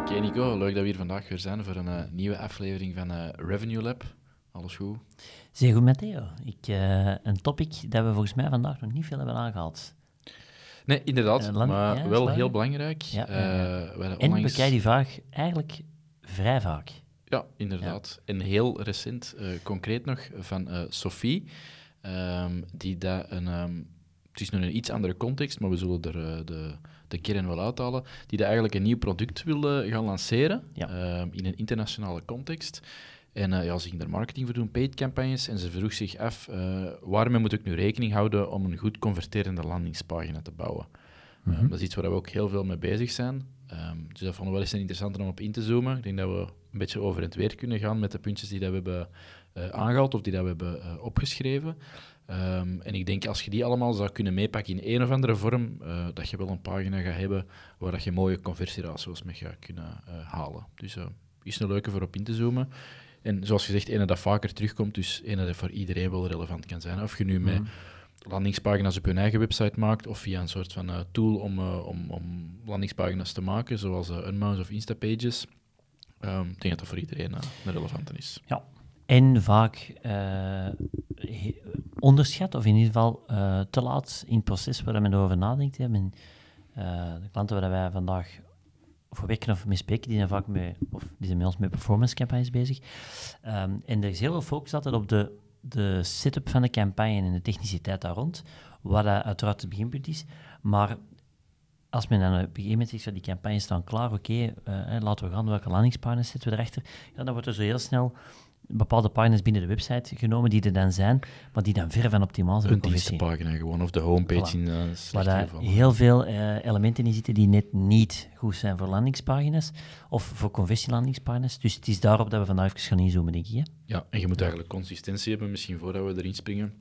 Oké Nico, leuk dat we hier vandaag weer zijn voor een eh, nieuwe aflevering van eh, Revenue Lab. Alles goed? Zeer goed, Matteo. Ik, eh, een topic dat we volgens mij vandaag nog niet veel hebben aangehaald. Nee, inderdaad, land- maar ja, wel heel belangrijk. Ja, ja, ja. En onlangs- we krijgen die vraag eigenlijk vrij vaak. Ja, inderdaad. En heel recent, concreet nog, van Sophie, ehm, die dat een... ehm, het is nu een iets andere context, maar we zullen er eh, de, de kern wel uithalen, die dat eigenlijk een nieuw product wil gaan lanceren Ja. ehm, in een internationale context. En eh, ja, ze ging daar marketing voor doen, paid campagnes, en ze vroeg zich af, eh, waarmee moet ik nu rekening houden om een goed converterende landingspagina te bouwen? Mhm. Ehm, dat is iets waar we ook heel veel mee bezig zijn. Ehm, dus dat vonden we wel eens interessant om op in te zoomen. Ik denk dat we een beetje over het weer kunnen gaan met de puntjes die dat we hebben eh, aangehaald of die dat we hebben opgeschreven. Ehm, en ik denk als je die allemaal zou kunnen meepakken in een of andere vorm, eh, dat je wel een pagina gaat hebben waar dat je mooie conversieratio's mee gaat kunnen eh, halen. Dus eh is een leuke voor op in te zoomen. En zoals gezegd, ene dat vaker terugkomt, dus ene dat voor iedereen wel relevant kan zijn. Of je nu met Mhm. landingspagina's op je eigen website maakt of via een soort van tool om, om, om landingspagina's te maken, zoals uh, Unmouse of Instapages. Ehm, ik denk dat dat voor iedereen een relevante is. Ja. En vaak he- onderschat, of in ieder geval eh, te laat in het proces waar men over nadenkt. Hè. Eh, de klanten waar wij vandaag voor werken of mee spreken, die zijn vaak mee, of die zijn met ons met performance campagnes bezig. Ehm, en er is heel veel focus altijd op de, de setup van de campagne en de techniciteit daar rond, wat uiteraard het beginpunt is. Maar als men dan op een gegeven moment zegt, die campagnes staan klaar, oké, laten we gaan, welke landingspagina's zetten we erachter? Ja, dan wordt er zo heel snel bepaalde pagina's binnen de website genomen die er dan zijn, maar die dan ver van optimaal zijn. Een dienstenpagina gewoon, of de homepage Voilà. in uh, Waar daar heel veel eh, elementen in zitten die net niet goed zijn voor landingspagina's of voor conversielandingspagina's. Dus het is daarop dat we vandaag even gaan inzoomen, denk ik. Hè? Ja, en je moet eigenlijk consistentie hebben, misschien voordat we erin springen,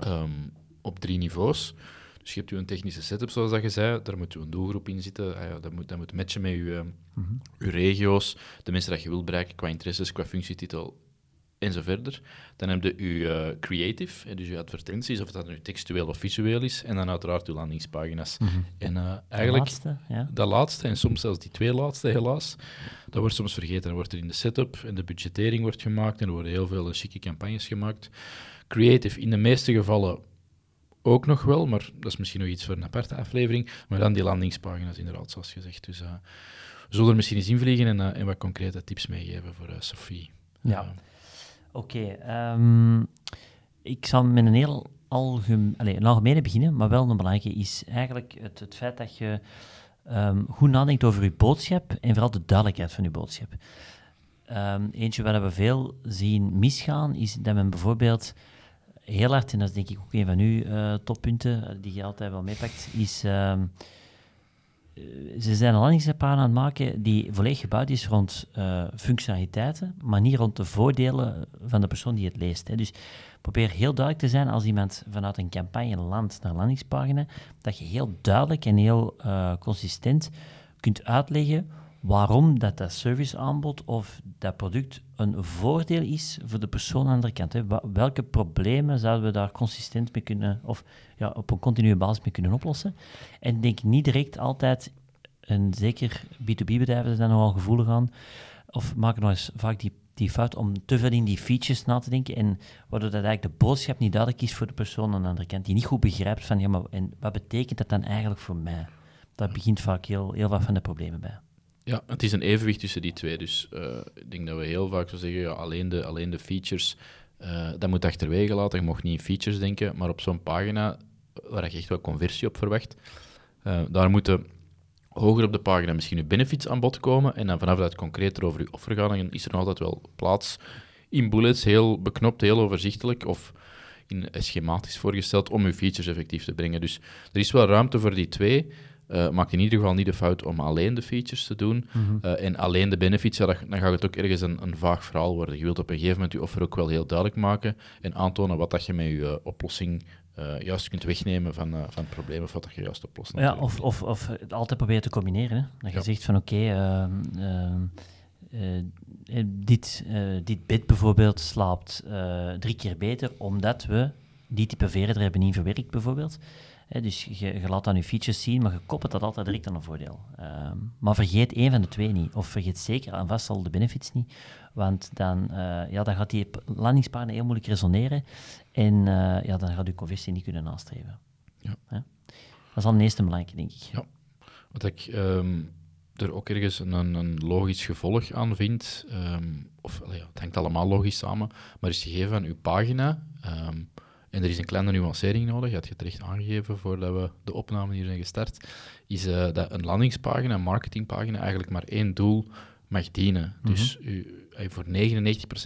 Ehm, op drie niveaus. Dus je hebt een technische setup, zoals dat je zei, daar moet je een doelgroep in zitten, Ah ja, dat, moet, dat moet matchen met je, Mhm. je regio's, de mensen dat je wilt bereiken qua interesses, qua functietitel en zo verder. Dan heb je je eh, creative, dus je advertenties, of dat nu textueel of visueel is, en dan uiteraard je landingspagina's. En eh, De eigenlijk laatste, ja. dat laatste, en soms zelfs die twee laatste helaas, dat wordt soms vergeten. Dan wordt er in de setup en de budgettering wordt gemaakt en er worden heel veel eh, chique campagnes gemaakt. Creative in de meeste gevallen ook nog wel, maar dat is misschien nog iets voor een aparte aflevering. Maar dan die landingspagina's inderdaad, zoals gezegd. Dus eh, we zullen er misschien eens invliegen en, eh, en wat concrete tips meegeven voor eh, Sophie. Ja. Oké, ehm, ik zal met een heel algem, allez, een algemene beginnen, maar wel een belangrijke is eigenlijk het, het feit dat je ehm, goed nadenkt over je boodschap en vooral de duidelijkheid van je boodschap. Ehm, eentje waar we veel zien misgaan, is dat men bijvoorbeeld heel hard, en dat is denk ik ook een van uw eh, toppunten, eh, die je altijd wel meepakt, is... ehm, eh, ze zijn een landingspagina aan het maken die volledig gebouwd is rond functionaliteiten, maar niet rond de voordelen van de persoon die het leest. Hè. Dus probeer heel duidelijk te zijn als iemand vanuit een campagne landt naar landingspagina, dat je heel duidelijk en heel consistent kunt uitleggen waarom dat, dat serviceaanbod of dat product een voordeel is voor de persoon aan de andere kant. Hè. Welke problemen zouden we daar consistent mee kunnen, of ja, op een continue basis mee kunnen oplossen? En denk niet direct altijd, en zeker B2B-bedrijven zijn daar nogal gevoelig aan, of maken nog eens vaak die, die fout om te veel in die features na te denken, en waardoor dat eigenlijk de boodschap niet duidelijk is voor de persoon aan de andere kant, die niet goed begrijpt van, ja, maar en wat betekent dat dan eigenlijk voor mij? Daar begint vaak heel, heel wat van de problemen bij. Ja, het is een evenwicht tussen die twee. Dus eh, ik denk dat we heel vaak zo zeggen, alleen, de, alleen de features, eh, dat moet achterwege laten. Je mag niet in features denken, maar op zo'n pagina waar je echt wel conversie op verwacht, eh, daar moeten hoger op de pagina misschien je benefits aan bod komen en dan vanaf dat concreter over je offer is er altijd wel plaats in bullets, heel beknopt, heel overzichtelijk of in schematisch voorgesteld om je features effectief te brengen. Dus er is wel ruimte voor die twee. Uh, maak in ieder geval niet de fout om alleen de features te doen Mhm. uh, en alleen de benefits, ja, dan gaat het ook ergens een, een vaag verhaal worden. Je wilt op een gegeven moment je offer ook wel heel duidelijk maken en aantonen wat dat je met je uh, oplossing uh, juist kunt wegnemen van, uh, van het probleem of wat dat je juist oplost. Ja, of, of, of het altijd proberen te combineren. Hè? Dat je ja. zegt van oké, okay, uh, dit, dit bit bijvoorbeeld slaapt drie keer beter omdat we die type veren er hebben in verwerkt bijvoorbeeld. He, dus je, je, laat dan je features zien, maar je koppelt dat altijd direct aan een voordeel. Um, maar vergeet één van de twee niet. Of vergeet zeker aan vast al de benefits niet. Want dan, uh, ja, dan gaat die landingspaden heel moeilijk resoneren. En uh, ja, dan gaat je conversie niet kunnen nastreven. Ja. He? Dat is al het meeste belangrijke, denk ik. Ja. Wat ik um, er ook ergens een, een, logisch gevolg aan vind, um, of ja, het hangt allemaal logisch samen, maar is gegeven aan uw pagina... En er is een kleine nuancering nodig, had je terecht aangegeven voordat we de opname hier zijn gestart, is uh, dat een landingspagina, een marketingpagina, eigenlijk maar één doel mag dienen. Mm -hmm. Dus u, voor 99%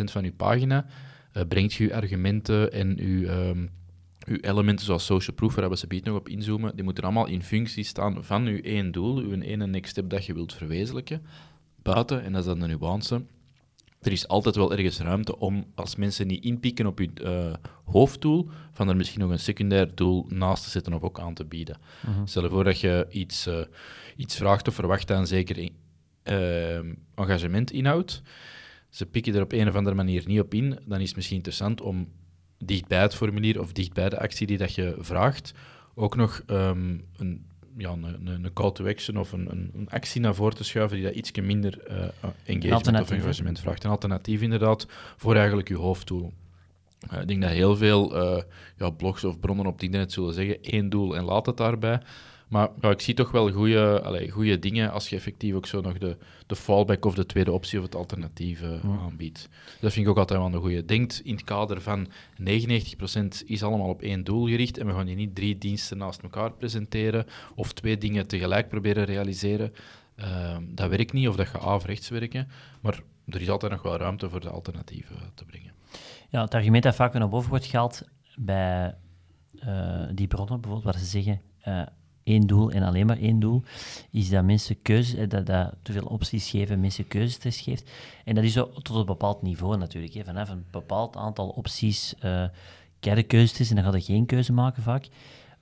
van uw pagina uh, brengt je uw argumenten en uw, um, uw elementen zoals social proof, waar we ze nog op inzoomen, die moeten allemaal in functie staan van uw één doel, uw ene next step dat je wilt verwezenlijken. Buiten, en dat is dan de nuance, er is altijd wel ergens ruimte om, als mensen niet inpikken op je uh, hoofddoel, van er misschien nog een secundair doel naast te zetten of ook aan te bieden. Mhm. Uh -huh. Stel je voor dat je iets, uh, iets vraagt of verwacht aan zeker engagement inhoudt. Ze pikken er op een of andere manier niet op in, dan is het misschien interessant om dicht bij het formulier of dicht bij de actie die dat je vraagt, ook nog um, een ja, een, een, call to action of een, een, een, actie naar voren te schuiven die dat iets minder uh, engagement of engagement vraagt. Een alternatief inderdaad voor eigenlijk je hoofddoel. Uh, ik denk dat heel veel uh, ja, blogs of bronnen op het internet zullen zeggen één doel en laat het daarbij. Maar ja, ik zie toch wel goede dingen als je effectief ook zo nog de, de fallback of de tweede optie of het alternatief uh, Ja. aanbiedt. Dat vind ik ook altijd wel een goede. Denkt in het kader van 99% is allemaal op één doel gericht en we gaan hier niet drie diensten naast elkaar presenteren of twee dingen tegelijk proberen realiseren. Uh, dat werkt niet of dat gaat averechts werken, maar er is altijd nog wel ruimte voor de alternatieven te brengen. Ja, het argument dat vaak naar boven wordt gehaald bij uh, die bronnen bijvoorbeeld, waar ze zeggen uh, één doel en alleen maar één doel, is dat mensen keuze, dat, dat te veel opties geven, mensen keuzes geeft. En dat is zo tot een bepaald niveau natuurlijk. Hè. Vanaf een bepaald aantal opties uh, krijg je keuzes en dan ga je geen keuze maken vaak.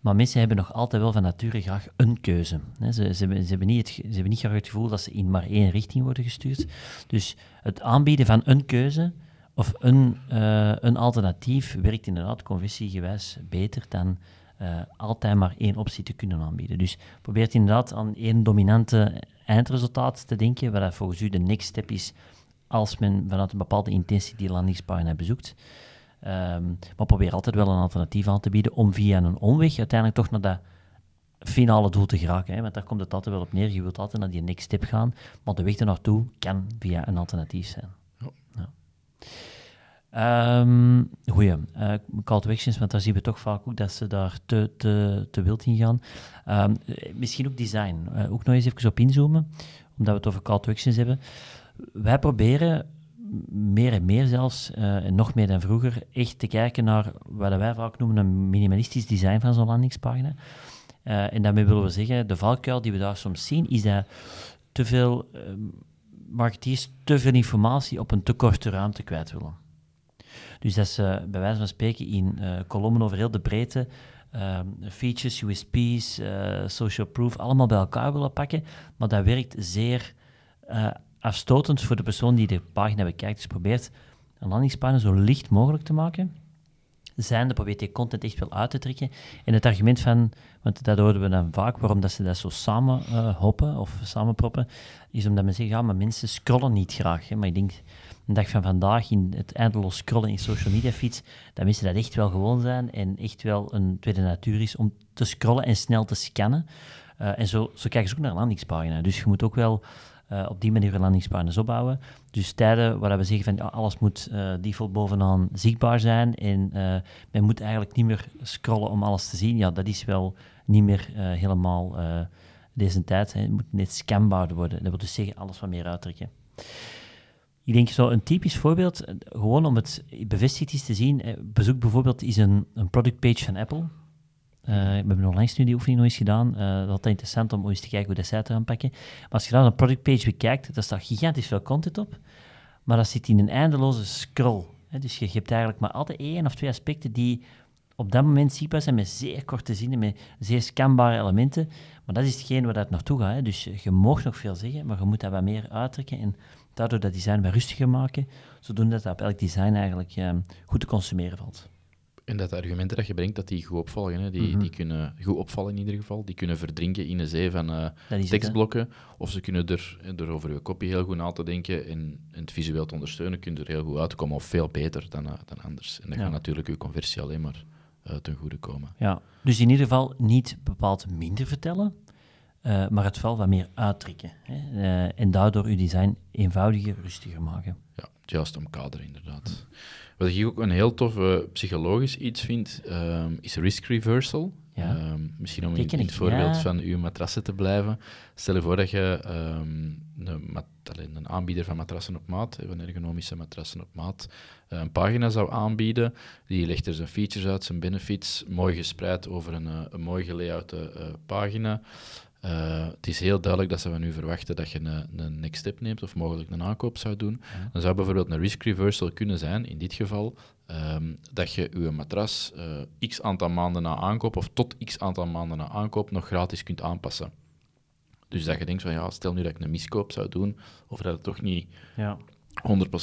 Maar mensen hebben nog altijd wel van nature graag een keuze. Ze, ze, hebben, ze, hebben niet ze hebben niet graag het gevoel dat ze in maar één richting worden gestuurd. Dus het aanbieden van een keuze of een, uh, een alternatief werkt inderdaad conversiegewijs beter dan uh, altijd maar één optie te kunnen aanbieden. Dus probeer inderdaad aan één dominante eindresultaat te denken, wat volgens u de next step is als men vanuit een bepaalde intentie die landingspagina bezoekt. Um, maar probeer altijd wel een alternatief aan te bieden om via een omweg uiteindelijk toch naar dat finale doel te geraken. Hè? Want daar komt het altijd wel op neer. Je wilt altijd naar die next step gaan, maar de weg ernaartoe kan via een alternatief zijn. Ja. Ja. Um, goeie. Call to actions, want daar zien we toch vaak ook dat ze daar te, te, te wild in gaan. Um, misschien ook design. Uh, ook nog eens even op inzoomen, omdat we het over call to actions hebben. Wij proberen meer en meer zelfs, uh, en nog meer dan vroeger, echt te kijken naar wat wij vaak noemen een minimalistisch design van zo'n landingspagina. En daarmee willen we zeggen, de valkuil die we daar soms zien, is dat te veel uh, marketeers te veel informatie op een te korte ruimte kwijt willen. Dus dat ze bij wijze van spreken in uh, kolommen over heel de breedte features, USP's, social proof, allemaal bij elkaar willen pakken, maar dat werkt zeer afstotend voor de persoon die de pagina bekijkt. Dus probeert een landingspagina zo licht mogelijk te maken. Zijnde probeert die content echt wel uit te trekken. En het argument van, want dat hoorden we dan vaak, waarom dat ze dat zo samen uh, hoppen of samenproppen, is omdat men zegt, ja, maar mensen scrollen niet graag. Hè. Maar ik denk, de dag van vandaag, in het eindeloos scrollen in social media feeds, dat mensen dat echt wel gewoon zijn en echt wel een tweede natuur is om te scrollen en snel te scannen. Uh, en zo, zo kijken ze ook naar een landingspagina. Dus je moet ook wel uh, op die manier landingspagina's opbouwen. Dus tijden waar we zeggen van ja, alles moet uh, default bovenaan zichtbaar zijn en men moet eigenlijk niet meer scrollen om alles te zien. Ja, dat is wel niet meer helemaal deze tijd. Het moet net scanbaar worden. Dat wil dus zeggen alles wat meer uittrekken. Ik denk zo een typisch voorbeeld, gewoon om het bevestigd te zien. Bezoek bijvoorbeeld is een, een productpage van Apple. Uh, we hebben onlangs nu die oefening nog eens gedaan. Uh, dat is interessant om eens te kijken hoe dat zij het pakken. Maar als je dan een productpage bekijkt, daar staat gigantisch veel content op. Maar dat zit in een eindeloze scroll. Hè. Dus je, hebt eigenlijk maar altijd één of twee aspecten die op dat moment zichtbaar zijn met zeer korte zinnen, met zeer scanbare elementen. Maar dat is hetgeen waar het naartoe gaat. Dus je mag nog veel zeggen, maar je moet dat wat meer uittrekken en daardoor dat design wat rustiger maken, zodoende dat dat op elk design eigenlijk eh, goed te consumeren valt. En dat de argumenten dat je brengt, dat die goed opvallen. Hè? Die, mhm. die kunnen goed opvallen in ieder geval. Die kunnen verdrinken in een zee van uh, tekstblokken. of ze kunnen er, door over je kopie heel goed na te denken en, het visueel te ondersteunen, kunnen er heel goed uitkomen. Of veel beter dan, uh, dan anders. En dat ja. gaat natuurlijk je conversie alleen maar uh, ten goede komen. Ja, dus in ieder geval niet bepaald minder vertellen, maar het wel wat meer uittrekken. Hè? en daardoor je design eenvoudiger, rustiger maken. Ja, juist omkaderen inderdaad. Wat ik ook een heel tof psychologisch iets vind, um, is risk reversal. Ja. Um, misschien om in, in, het voorbeeld van uw matrassen te blijven. Stel je voor dat je um, een, een, aanbieder van matrassen op maat, van ergonomische matrassen op maat, eh, een pagina zou aanbieden. Die legt er zijn features uit, zijn benefits, mooi gespreid over een, eh, een mooi gelayoutte uh, pagina. Uh, het is heel duidelijk dat ze van u verwachten dat je een, een next step neemt of mogelijk een aankoop zou doen. Dan zou bijvoorbeeld een risk reversal kunnen zijn, in dit geval, um, dat je uw matras uh, x aantal maanden na aankoop of tot x aantal maanden na aankoop nog gratis kunt aanpassen. Dus dat je denkt van ja, stel nu dat ik een miskoop zou doen, of dat het toch niet ja.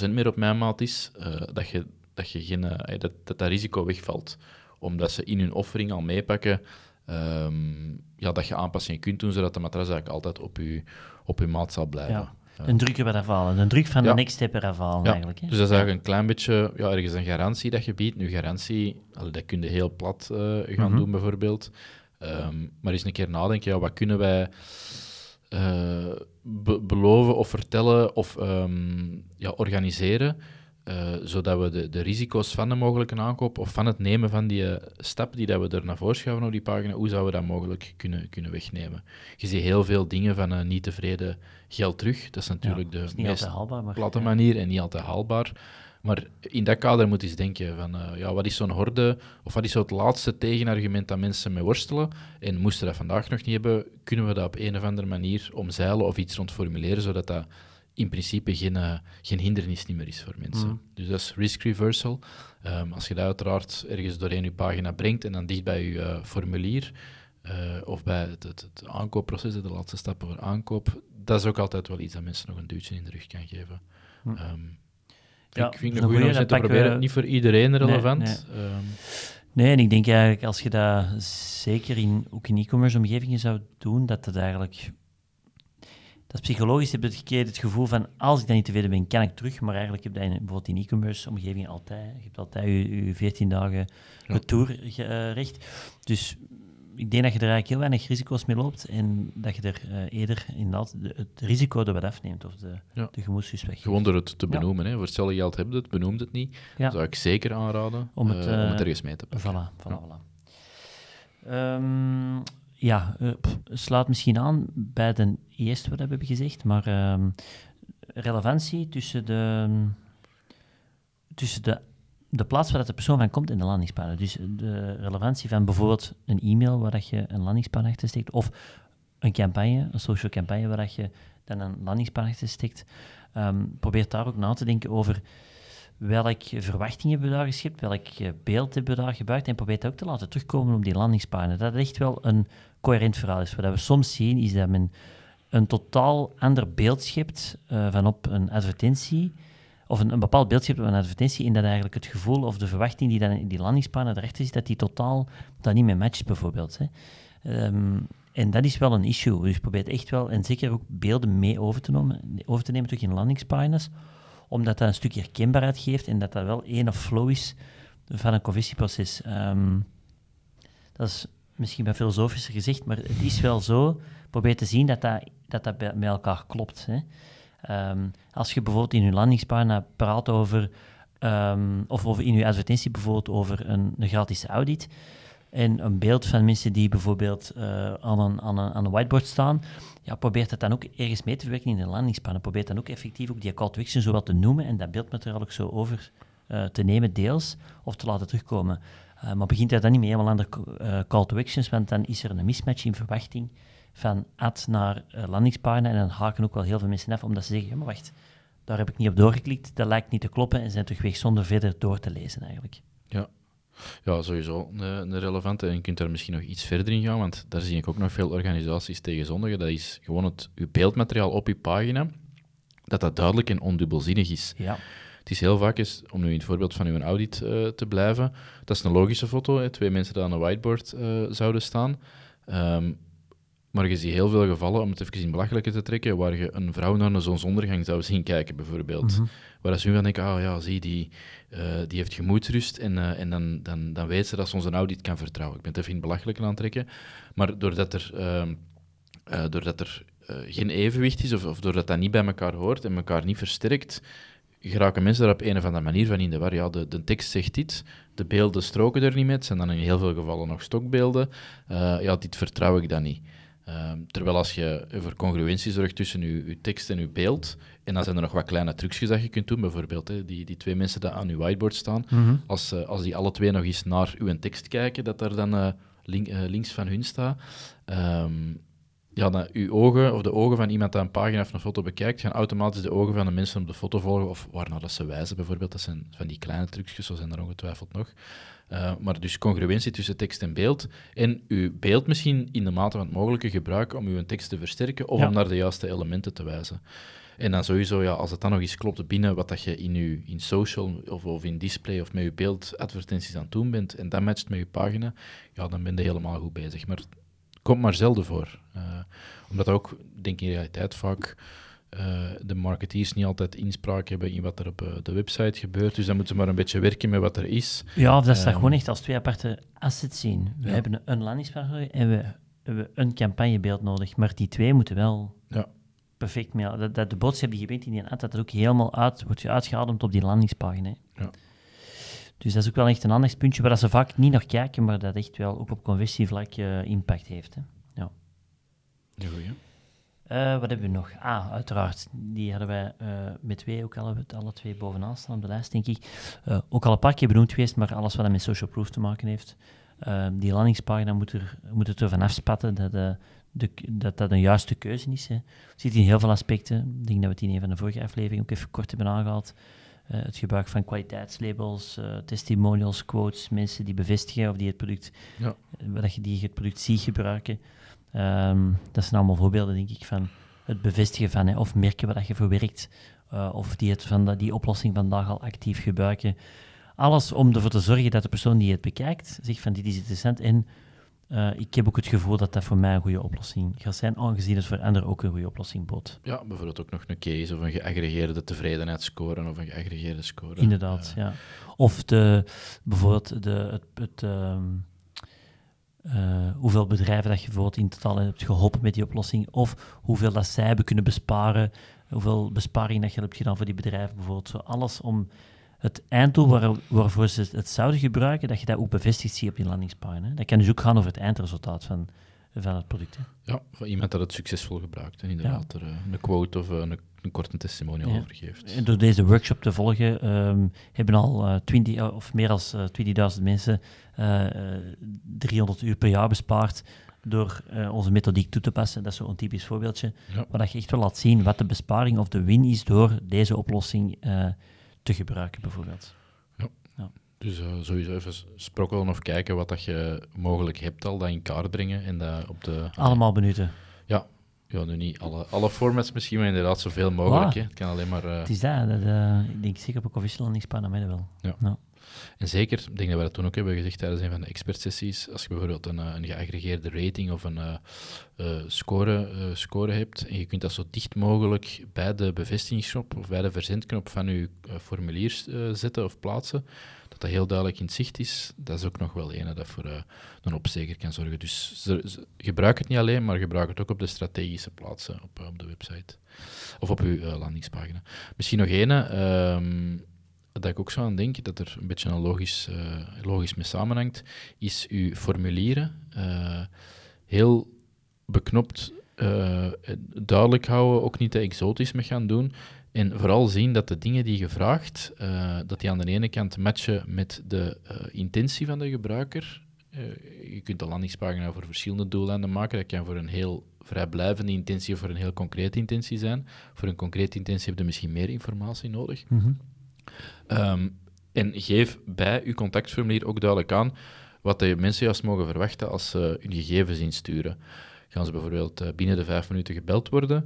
100% meer op mijn maat is, uh, dat, je, dat, je geen, dat, dat dat risico wegvalt. Omdat ze in hun offering al meepakken um, ja, dat je aanpassingen kunt doen, zodat de matras eigenlijk altijd op je, op uw maat zal blijven. Ja. Een druk eraf halen, een druk van de next step eraf eigenlijk. Hè? Dus dat is eigenlijk een klein beetje, ja, ergens een garantie dat je biedt. Nu, garantie, dat kun je heel plat uh, gaan mm doen bijvoorbeeld. Um, maar eens een keer nadenken, ja, wat kunnen wij uh, be beloven of vertellen of um, ja, organiseren uh, zodat we de, de, risico's van de mogelijke aankoop of van het nemen van die uh, stap die dat we er naar voren schuiven op die pagina, hoe zouden we dat mogelijk kunnen, kunnen wegnemen? Je ziet heel veel dingen van een niet tevreden geld terug. Dat is natuurlijk de meest haalbaar, platte manier en niet altijd haalbaar. Maar in dat kader moet je eens denken van, uh, ja, wat is zo'n horde, of wat is zo het laatste tegenargument dat mensen mee worstelen? En moesten dat vandaag nog niet hebben, kunnen we dat op een of andere manier omzeilen of iets rond formuleren, zodat dat in principe geen, uh, geen hindernis meer is voor mensen. Mm. Dus dat is risk reversal. Um, als je dat uiteraard ergens doorheen je pagina brengt en dan dicht bij je uh, formulier uh, of bij het, het, het, aankoopproces, de laatste stappen voor aankoop, dat is ook altijd wel iets dat mensen nog een duwtje in de rug kan geven. Mm. Um, ja, ik vind het een goede om te proberen. Niet voor iedereen relevant. Nee, nee. Um, nee, en ik denk eigenlijk als je dat zeker in, ook in e-commerce omgevingen zou doen, dat het eigenlijk dat is psychologisch. heb je het, het gevoel van, als ik dan niet tevreden ben, kan ik terug. Maar eigenlijk heb je dat in, bijvoorbeeld in e-commerce omgeving altijd. Je hebt altijd je, je 14 dagen retourrecht. Dus ik denk dat je er eigenlijk heel weinig risico's mee loopt en dat je er uh, eerder inderdaad de, het risico er wat afneemt of de, ja. de gemoedsjes weg. Gewoon door het te benoemen. Hè. Voor hetzelfde geld heb je het, benoemt het niet. Ja. zou ik zeker aanraden om het, uh, om het eh, ergens mee te pakken. Voilà, voilà, voilà. Um, ja, uh, slaat misschien aan bij de eerste wat we hebben gezegd, maar uh, relevantie tussen de, tussen de, de plaats waar de persoon van komt en de landingspaden. Dus de relevantie van bijvoorbeeld een e-mail waar dat je een landingspad achter steekt, of een campagne, een social campagne waar dat je dan een landingspad achter steekt. Um, probeer daar ook na te denken over welke verwachtingen hebben we daar geschept, welk beeld hebben we daar gebruikt en probeer dat ook te laten terugkomen op die landingspaden. Dat is echt wel een coherent verhaal is. Wat we soms zien, is dat men een totaal ander beeld schept uh, van op een advertentie, of een, een, bepaald beeld schept op een advertentie, en dat eigenlijk het gevoel of de verwachting die dan in die landingspaden erachter zit, dat die totaal dat niet meer matcht, bijvoorbeeld. Hè. Um, en dat is wel een issue. Dus probeer echt wel, en zeker ook beelden mee over te nemen, over te nemen terug in landingspagina's, omdat dat een stukje herkenbaarheid geeft en dat dat wel één of flow is van een conversieproces. Um, dat is misschien wat filosofischer gezegd, maar het is wel zo. Probeer te zien dat dat, dat, dat bij, met elkaar klopt. Hè. Um, als je bijvoorbeeld in je landingspagina praat over, um, of over in je advertentie bijvoorbeeld over een, een gratis audit, en een beeld van mensen die bijvoorbeeld uh, aan, een, aan, een, aan een whiteboard staan, ja, probeer dat dan ook ergens mee te verwerken in de landingspagina. Probeer dan ook effectief ook die call to action zowel te noemen en dat beeldmateriaal ook zo over uh, te nemen, deels, of te laten terugkomen. Uh, maar begint hij dan niet meer helemaal aan de call to actions, want dan is er een mismatch in verwachting van ad naar landingspagina en dan haken ook wel heel veel mensen af, omdat ze zeggen, ja, maar wacht, daar heb ik niet op doorgeklikt, dat lijkt niet te kloppen en zijn terug weg zonder verder door te lezen eigenlijk. Ja, sowieso een, een relevante. En je kunt daar misschien nog iets verder in gaan, want daar zie ik ook nog veel organisaties tegen zondigen. Dat is gewoon het, beeldmateriaal op je pagina, dat dat duidelijk en ondubbelzinnig is. Ja. Het is heel vaak, eens, om nu in het voorbeeld van uw audit uh, te blijven, dat is een logische foto, hè, twee mensen die aan een whiteboard uh, zouden staan. Um, maar je ziet heel veel gevallen, om het even in belachelijke te trekken, waar je een vrouw naar een zonsondergang zou zien kijken, bijvoorbeeld. Mm -hmm. Waar ze nu van denken, ah ja, zie, die, uh, die heeft gemoedsrust en, uh, en dan, dan, dan weet ze dat ze onze audit kan vertrouwen. Ik ben het even in belachelijke aan het trekken. Maar doordat er, uh, doordat er geen evenwicht is, of, of doordat dat niet bij elkaar hoort en elkaar niet versterkt, geraken mensen daar op een of andere manier van in de war. Ja, de, de tekst zegt dit, de beelden stroken er niet met, zijn dan in heel veel gevallen nog stokbeelden. ja, dit vertrouw ik dan niet. Um, terwijl als je voor congruentie zorgt tussen je, je, tekst en je beeld, en dan zijn er nog wat kleine trucjes dat je kunt doen, bijvoorbeeld hè, die, die twee mensen die aan je whiteboard staan, mm -hmm. als, uh, als die alle twee nog eens naar uw tekst kijken, dat er dan uh, link, uh, links van hun staat, um, ja, uw ogen of de ogen van iemand die een pagina of een foto bekijkt, gaan automatisch de ogen van de mensen op de foto volgen, of waarnaar dat ze wijzen bijvoorbeeld. Dat zijn van die kleine trucjes, zo zijn er ongetwijfeld nog. Uh, maar dus congruentie tussen tekst en beeld. En uw beeld misschien in de mate van het mogelijke gebruiken om uw tekst te versterken of ja. om naar de juiste elementen te wijzen. En dan sowieso, ja, als het dan nog eens klopt binnen wat dat je in, uw, in social of, of in display of met je beeldadvertenties aan het doen bent, en dat matcht met je pagina, ja, dan ben je helemaal goed bezig. Maar komt maar zelden voor. Uh, omdat ook, denk ik in realiteit vaak uh, de marketeers niet altijd inspraak hebben in wat er op uh, de website gebeurt. Dus dan moeten ze maar een beetje werken met wat er is. Ja, of dat ze um, gewoon echt als twee aparte assets zien. We ja. hebben een landingspagina en we hebben een campagnebeeld nodig. Maar die twee moeten wel ja. perfect mee. Dat, dat de boodschap die je bent in die ad, dat er ook helemaal uit, wordt uitgeademd op die landingspagina. Ja. Dus dat is ook wel echt een aandachtspuntje waar ze vaak niet naar kijken, maar dat echt wel ook op conversievlak uh, impact heeft. Hè. Ja. Goed. Uh, wat hebben we nog? Ah, uiteraard. Die hadden wij uh, met twee ook alle, alle twee bovenaan staan op de lijst, denk ik. Ook al een paar keer benoemd geweest, maar alles wat met social proof te maken heeft. die landingspagina moet, er, moet het ervan afspatten dat, de, dat dat een juiste keuze is. Hè. zit in heel veel aspecten. Ik denk dat we het in een van de vorige afleveringen ook even kort hebben aangehaald. Het gebruik van kwaliteitslabels, testimonials, quotes, mensen die bevestigen of die het product, ja. dat je die het product ziet gebruiken. Um, dat zijn allemaal voorbeelden, denk ik, van het bevestigen van, hè, of merken wat je verwerkt, uh, of die, het van de, die oplossing vandaag al actief gebruiken. Alles om ervoor te zorgen dat de persoon die het bekijkt, zegt van dit is interessant en uh, ik heb ook het gevoel dat dat voor mij een goede oplossing gaat zijn, aangezien het voor anderen ook een goede oplossing bood. Ja, bijvoorbeeld ook nog een case of een geaggregeerde tevredenheidsscore of een geaggregeerde score. Inderdaad, ja. Of de, bijvoorbeeld de, het, het um, uh, hoeveel bedrijven dat je bijvoorbeeld in totaal hebt geholpen met die oplossing, of hoeveel dat zij hebben kunnen besparen, hoeveel besparing dat je hebt gedaan voor die bedrijven bijvoorbeeld. Zo alles om het einddoel waar, waarvoor ze het zouden gebruiken, dat je dat ook bevestigd ziet op die landingspagina. Dat kan dus ook gaan over het eindresultaat van, van het product. Hè. Ja, van iemand dat het succesvol gebruikt en inderdaad ja. er uh, een quote of uh, een, een korte testimonial ja. over geeft. En door deze workshop te volgen um, hebben al uh, 20, of meer dan 20.000 mensen 300 uur per jaar bespaard door onze methodiek toe te passen. Dat is zo'n typisch voorbeeldje, ja. waar je echt wel laat zien wat de besparing of de win is door deze oplossing te gebruiken, bijvoorbeeld. Ja. ja. Dus uh, sowieso even sprokkelen of kijken wat dat je mogelijk hebt al, dat in kaart brengen en dat op de... Allemaal benutten. Ja, ja, nu niet alle, alle formats misschien, maar inderdaad zoveel mogelijk. Hè. Het kan alleen maar... Uh... Het is dat, dat uh, ik denk zeker op een landingspagina met wel. Ja. ja. En zeker, ik denk dat we dat toen ook hebben gezegd tijdens een van de expertsessies, als je bijvoorbeeld een, een geaggregeerde rating of een uh, score, score hebt, en je kunt dat zo dicht mogelijk bij de bevestigingsknop of bij de verzendknop van je formulier zetten of plaatsen, dat dat heel duidelijk in zicht is, dat is ook nog wel een dat voor een opsteker kan zorgen. Dus gebruik het niet alleen, maar gebruik het ook op de strategische plaatsen op, op de website. Of op uw landingspagina. Misschien nog een. Dat ik ook zo aan denk, dat er een beetje een logisch, uh, logisch mee samenhangt, is uw formulieren uh, heel beknopt uh, duidelijk houden, ook niet te exotisch mee gaan doen. En vooral zien dat de dingen die je vraagt, eh, dat die aan de ene kant matchen met de eh, intentie van de gebruiker. Eh, je kunt de landingspagina voor verschillende doeleinden maken. Dat kan voor een heel vrijblijvende intentie of voor een heel concrete intentie zijn. Voor een concrete intentie heb je misschien meer informatie nodig. Mhm. Ehm, en geef bij uw contactformulier ook duidelijk aan wat de mensen juist mogen verwachten als ze hun gegevens insturen. Gaan ze bijvoorbeeld eh, binnen de vijf minuten gebeld worden?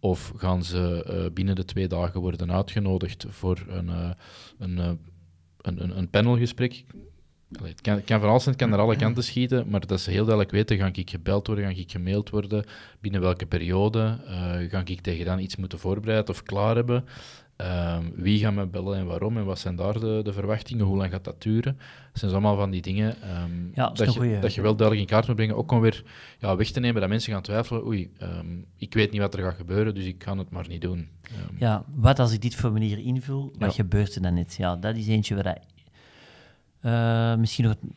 Of gaan ze eh, binnen de twee dagen worden uitgenodigd voor een, eh, een, een, een, panelgesprek? Allee, het kan, het kan van alles zijn, het kan naar alle kanten schieten, maar dat ze heel duidelijk weten, ga ik gebeld worden, ga ik gemaild worden, binnen welke periode, eh, ga ik tegen dan iets moeten voorbereiden of klaar hebben, Ehm, wie gaat me bellen en waarom en wat zijn daar de, de verwachtingen, hoe lang gaat dat duren? Dat zijn allemaal van die dingen ehm, Ja, dat dat, je, goeie. dat je wel duidelijk in kaart moet brengen, ook om weer ja, weg te nemen dat mensen gaan twijfelen, oei, ehm, ik weet niet wat er gaat gebeuren, dus ik ga het maar niet doen. Ja, wat als ik dit formulier invul, wat Ja. gebeurt er dan net? Ja, dat is eentje waar dat, eh, misschien nog het,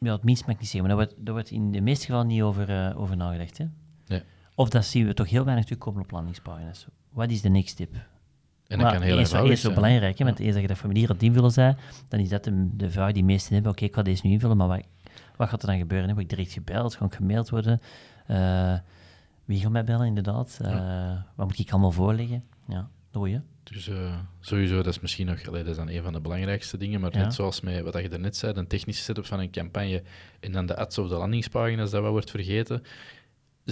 ja, het minst mag ik niet zeggen, maar daar wordt, daar wordt in de meeste gevallen niet over, eh, over nagedacht. Hè? Nee. Of dat zien we toch heel weinig terugkomen op landingspagina's. Wat is de next step? En dat Maar kan heel eenvoudig eerst zo zijn. belangrijk, hè, want eerst dat je dat formulier aan het invullen zei, dan is dat de, de vraag die meesten hebben. Oké, ik ga deze nu invullen, maar wat, wat gaat er dan gebeuren? Word ik direct gebeld? Ga ik gemaild worden? Eh, wie gaat mij bellen, inderdaad? Eh, Wat moet ik allemaal voorleggen? Ja, doe je. Dus eh, sowieso, dat is misschien nog dat is dan een van de belangrijkste dingen. Maar Ja. net zoals met wat je daarnet zei, een technische setup van een campagne en dan de ads of de landingspagina's, dat wat wordt vergeten,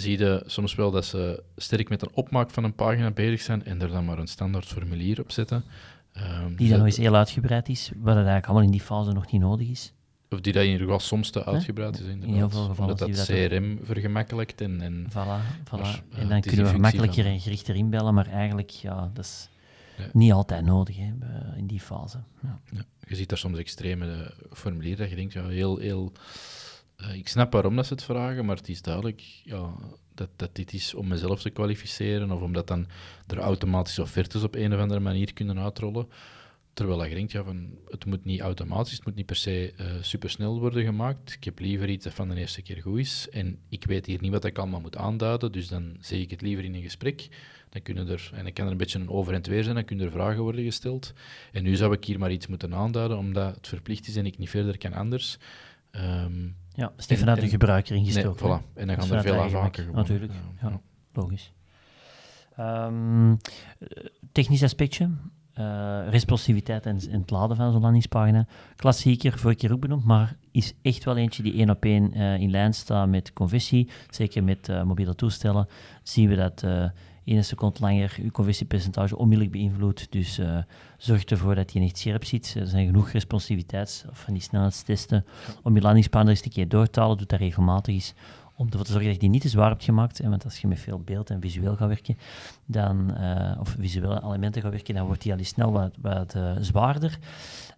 zie je soms wel dat ze sterk met een opmaak van een pagina bezig zijn en er dan maar een standaard formulier op zetten. Ehm, Die dus dan nog eens heel uitgebreid is, wat het eigenlijk allemaal in die fase nog niet nodig is. Of die dat in ieder geval soms te uitgebreid is, In inderdaad. heel veel gevallen Omdat dat dat CRM vergemakkelijkt en, en Voilà, voilà. Maar, en dan het is kunnen we van- en gerichter inbellen, maar eigenlijk, ja, dat is Ja. niet altijd nodig hè, in die fase. Ja. Ja, je ziet daar soms extreme eh, formulieren dat je denkt, ja, heel, heel... eh, ik snap waarom dat ze het vragen, maar het is duidelijk ja, dat, dat dit is om mezelf te kwalificeren of omdat dan er automatische offertes op een of andere manier kunnen uitrollen. Terwijl je denkt, ja, van, het moet niet automatisch, het moet niet per se eh supersnel worden gemaakt. Ik heb liever iets dat van de eerste keer goed is. En ik weet hier niet wat ik allemaal moet aanduiden, dus dan zeg ik het liever in een gesprek. Dan kunnen er, en dan kan er een beetje een over en weer zijn, dan kunnen er vragen worden gesteld. En nu zou ik hier maar iets moeten aanduiden, omdat het verplicht is en ik niet verder kan anders. Ehm, Ja, is niet En- vanuit de gebruiker ingestoken. voilà. En dan is gaan er veel gemak, gewoon. natuurlijk, Ja, ja. Logisch. Ehm, eh, technisch aspectje. eh, responsiviteit en, en het laden van zo'n landingspagina. Klassieker, vorige keer ook benoemd, maar is echt wel eentje die één op één eh, in lijn staat met conversie. Zeker met mobiele toestellen zien we dat eh één seconde langer uw conversiepercentage onmiddellijk beïnvloedt. Dus eh, zorg ervoor dat je echt scherp zit. Er zijn genoeg responsiviteits- of van die snelheidstesten om je landingspagina eens een keer door te halen. Doe dat regelmatig eens om ervoor te zorgen dat je die niet te zwaar hebt gemaakt. Want als je met veel beeld en visueel gaat werken, dan, eh, of visuele elementen gaat werken, dan wordt die al snel wat, wat eh, zwaarder.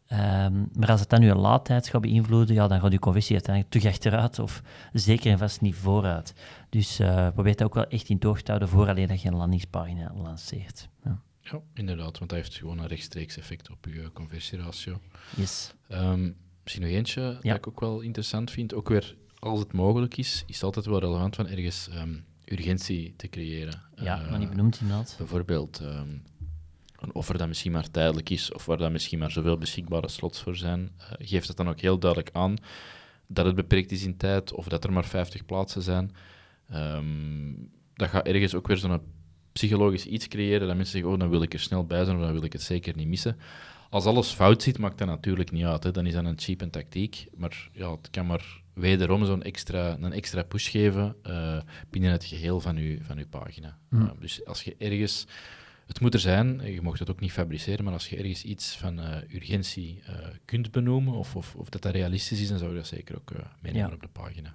Ehm, maar als het dan je laadtijd gaat beïnvloeden, ja, dan gaat je conversie uiteindelijk terug achteruit of zeker en vast niet vooruit. Dus eh probeer dat ook wel echt in toog te houden voor alleen dat je een landingspagina lanceert. Ja. Ja, inderdaad, want dat heeft gewoon een rechtstreeks effect op je conversieratio. Yes. Ehm, misschien nog eentje Ja. dat ik ook wel interessant vind. Ook weer, als het mogelijk is, is het altijd wel relevant van ergens ehm, urgentie te creëren. Ja, Eh, maar niet benoemd inderdaad. Bijvoorbeeld ehm, een offer dat misschien maar tijdelijk is, of waar dan misschien maar zoveel beschikbare slots voor zijn, eh, geeft het dan ook heel duidelijk aan dat het beperkt is in tijd, of dat er maar 50 plaatsen zijn. Ehm, dat gaat ergens ook weer zo'n psychologisch iets creëren, dat mensen zeggen, oh, dan wil ik er snel bij zijn, of dan wil ik het zeker niet missen. Als alles fout zit, maakt dat natuurlijk niet uit. Hè. Dan is dat een cheap tactiek. Maar ja, het kan maar wederom zo'n extra, een extra push geven eh, binnen het geheel van uw, van uw pagina. Uh, dus als je ergens... Het moet er zijn, je mocht het ook niet fabriceren, maar als je ergens iets van eh, urgentie eh, kunt benoemen, of, of, of dat dat realistisch is, dan zou je dat zeker ook eh, meenemen Ja. op de pagina.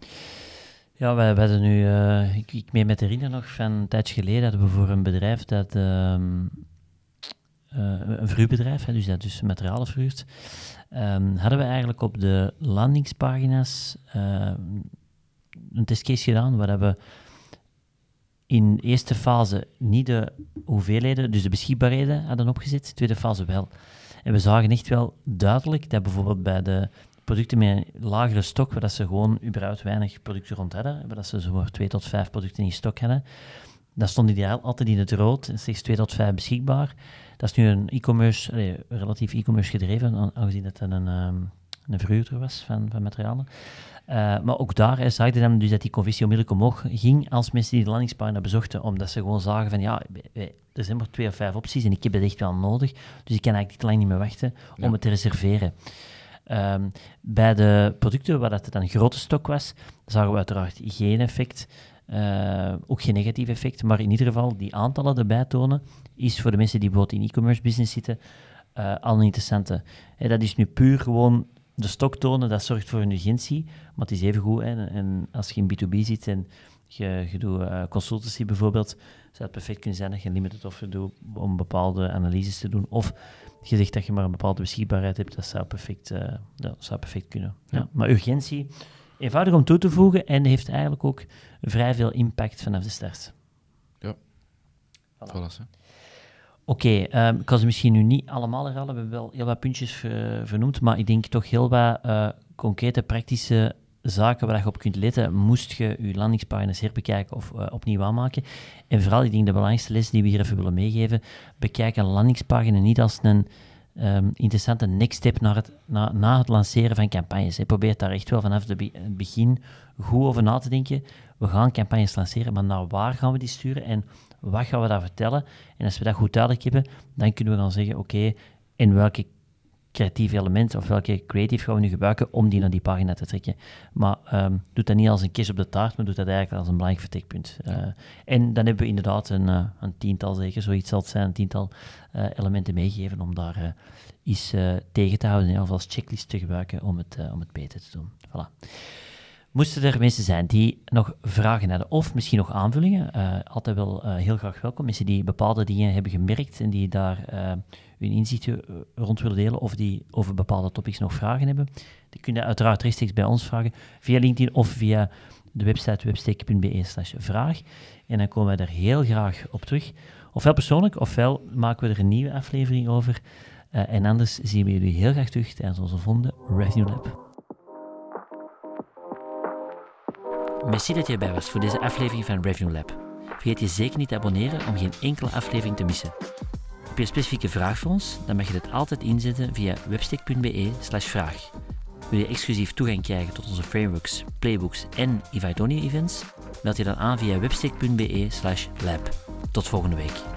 Ja, wij hadden nu, eh, ik, ik meen met herinner nog van een tijdje geleden hadden we voor een bedrijf dat, ehm, eh, een verhuurbedrijf, hè, dus dat dus materialen verhuurt, ehm, hadden we eigenlijk op de landingspagina's ehm, een testcase gedaan waar we in eerste fase niet de hoeveelheden, dus de beschikbaarheden hadden opgezet, de tweede fase wel. En we zagen echt wel duidelijk dat bijvoorbeeld bij de producten met een lagere stok, waar dat ze gewoon überhaupt weinig producten rond hadden, waar dat ze zo maar twee tot vijf producten in stok hadden, dan stonden die altijd in het rood, slechts 2 tot 5 beschikbaar. Dat is nu een e-commerce, relatief e-commerce gedreven, aangezien het een, um, een verhuurder was van, van materialen. Uh, maar ook daar hè, zag je dan dus dat die conversie onmiddellijk omhoog ging als mensen die de landingspagina bezochten, omdat ze gewoon zagen van ja, er zijn maar twee of vijf opties en ik heb het echt wel nodig, dus ik kan eigenlijk te lang niet meer wachten om het te reserveren. Um, bij de producten waar dat dan een grote stok was, zagen we uiteraard geen effect. Uh, ook geen negatief effect, maar in ieder geval die aantallen erbij tonen, is voor de mensen die bijvoorbeeld in e-commerce business zitten, uh, al een interessante. Dat is nu puur gewoon de stok tonen, dat zorgt voor een urgentie, maar het is even goed. En als je in B2B zit en je, doet uh, consultancy bijvoorbeeld, zou het perfect kunnen zijn dat je een limited offer doet om bepaalde analyses te doen. Of je zegt dat je maar een bepaalde beschikbaarheid hebt, dat zou perfect, uh, dat zou perfect kunnen. Ja. Maar urgentie, eenvoudig om toe te voegen en heeft eigenlijk ook vrij veel impact vanaf de start. Ja, voilà. voilà Oké, okay, um, ik kan ze misschien nu niet allemaal herhalen. We hebben wel heel wat puntjes vernoemd, maar ik denk toch heel wat uh, concrete, praktische zaken waar je op kunt letten, moest je je landingspagina's herbekijken of uh, opnieuw aanmaken. En vooral, ik denk de belangrijkste les die we hier even willen meegeven, bekijk een landingspagina niet als een um, interessante next step naar het, na, na het lanceren van campagnes. Je probeert daar echt wel vanaf het begin goed over na te denken. We gaan campagnes lanceren, maar naar waar gaan we die sturen en wat gaan we daar vertellen? En als we dat goed duidelijk hebben, dan kunnen we dan zeggen, oké, in welke creatieve elementen of welke creative gaan we nu gebruiken om die naar die pagina te trekken. Maar um, doe dat niet als een kist op de taart, maar doe dat eigenlijk als een belangrijk vertrekpunt. Uh, en dan hebben we inderdaad een, uh, een tiental, zeker zoiets zal het zijn, een tiental uh, elementen meegeven om daar iets tegen te houden, of als checklist te gebruiken om het, om het beter te doen. Voilà. Moesten er mensen zijn die nog vragen hebben of misschien nog aanvullingen, uh, altijd wel uh, heel graag welkom. Mensen die bepaalde dingen hebben gemerkt en die daar uh, hun inzichten rond willen delen of die over bepaalde topics nog vragen hebben, die kunnen uiteraard rechtstreeks bij ons vragen via LinkedIn of via de website websteek.be slash vraag. En dan komen wij er heel graag op terug. Ofwel persoonlijk, ofwel maken we er een nieuwe aflevering over. en anders zien we jullie heel graag terug tijdens onze volgende Revenue Lab. Merci dat je erbij was voor deze aflevering van Revenue Lab. Vergeet je zeker niet te abonneren om geen enkele aflevering te missen. Heb je een specifieke vraag voor ons? Dan mag je dit altijd inzetten via webstick.be vraag. Wil je exclusief toegang krijgen tot onze frameworks, playbooks en Ivaidoni events? Meld je dan aan via webstick.be lab. Tot volgende week.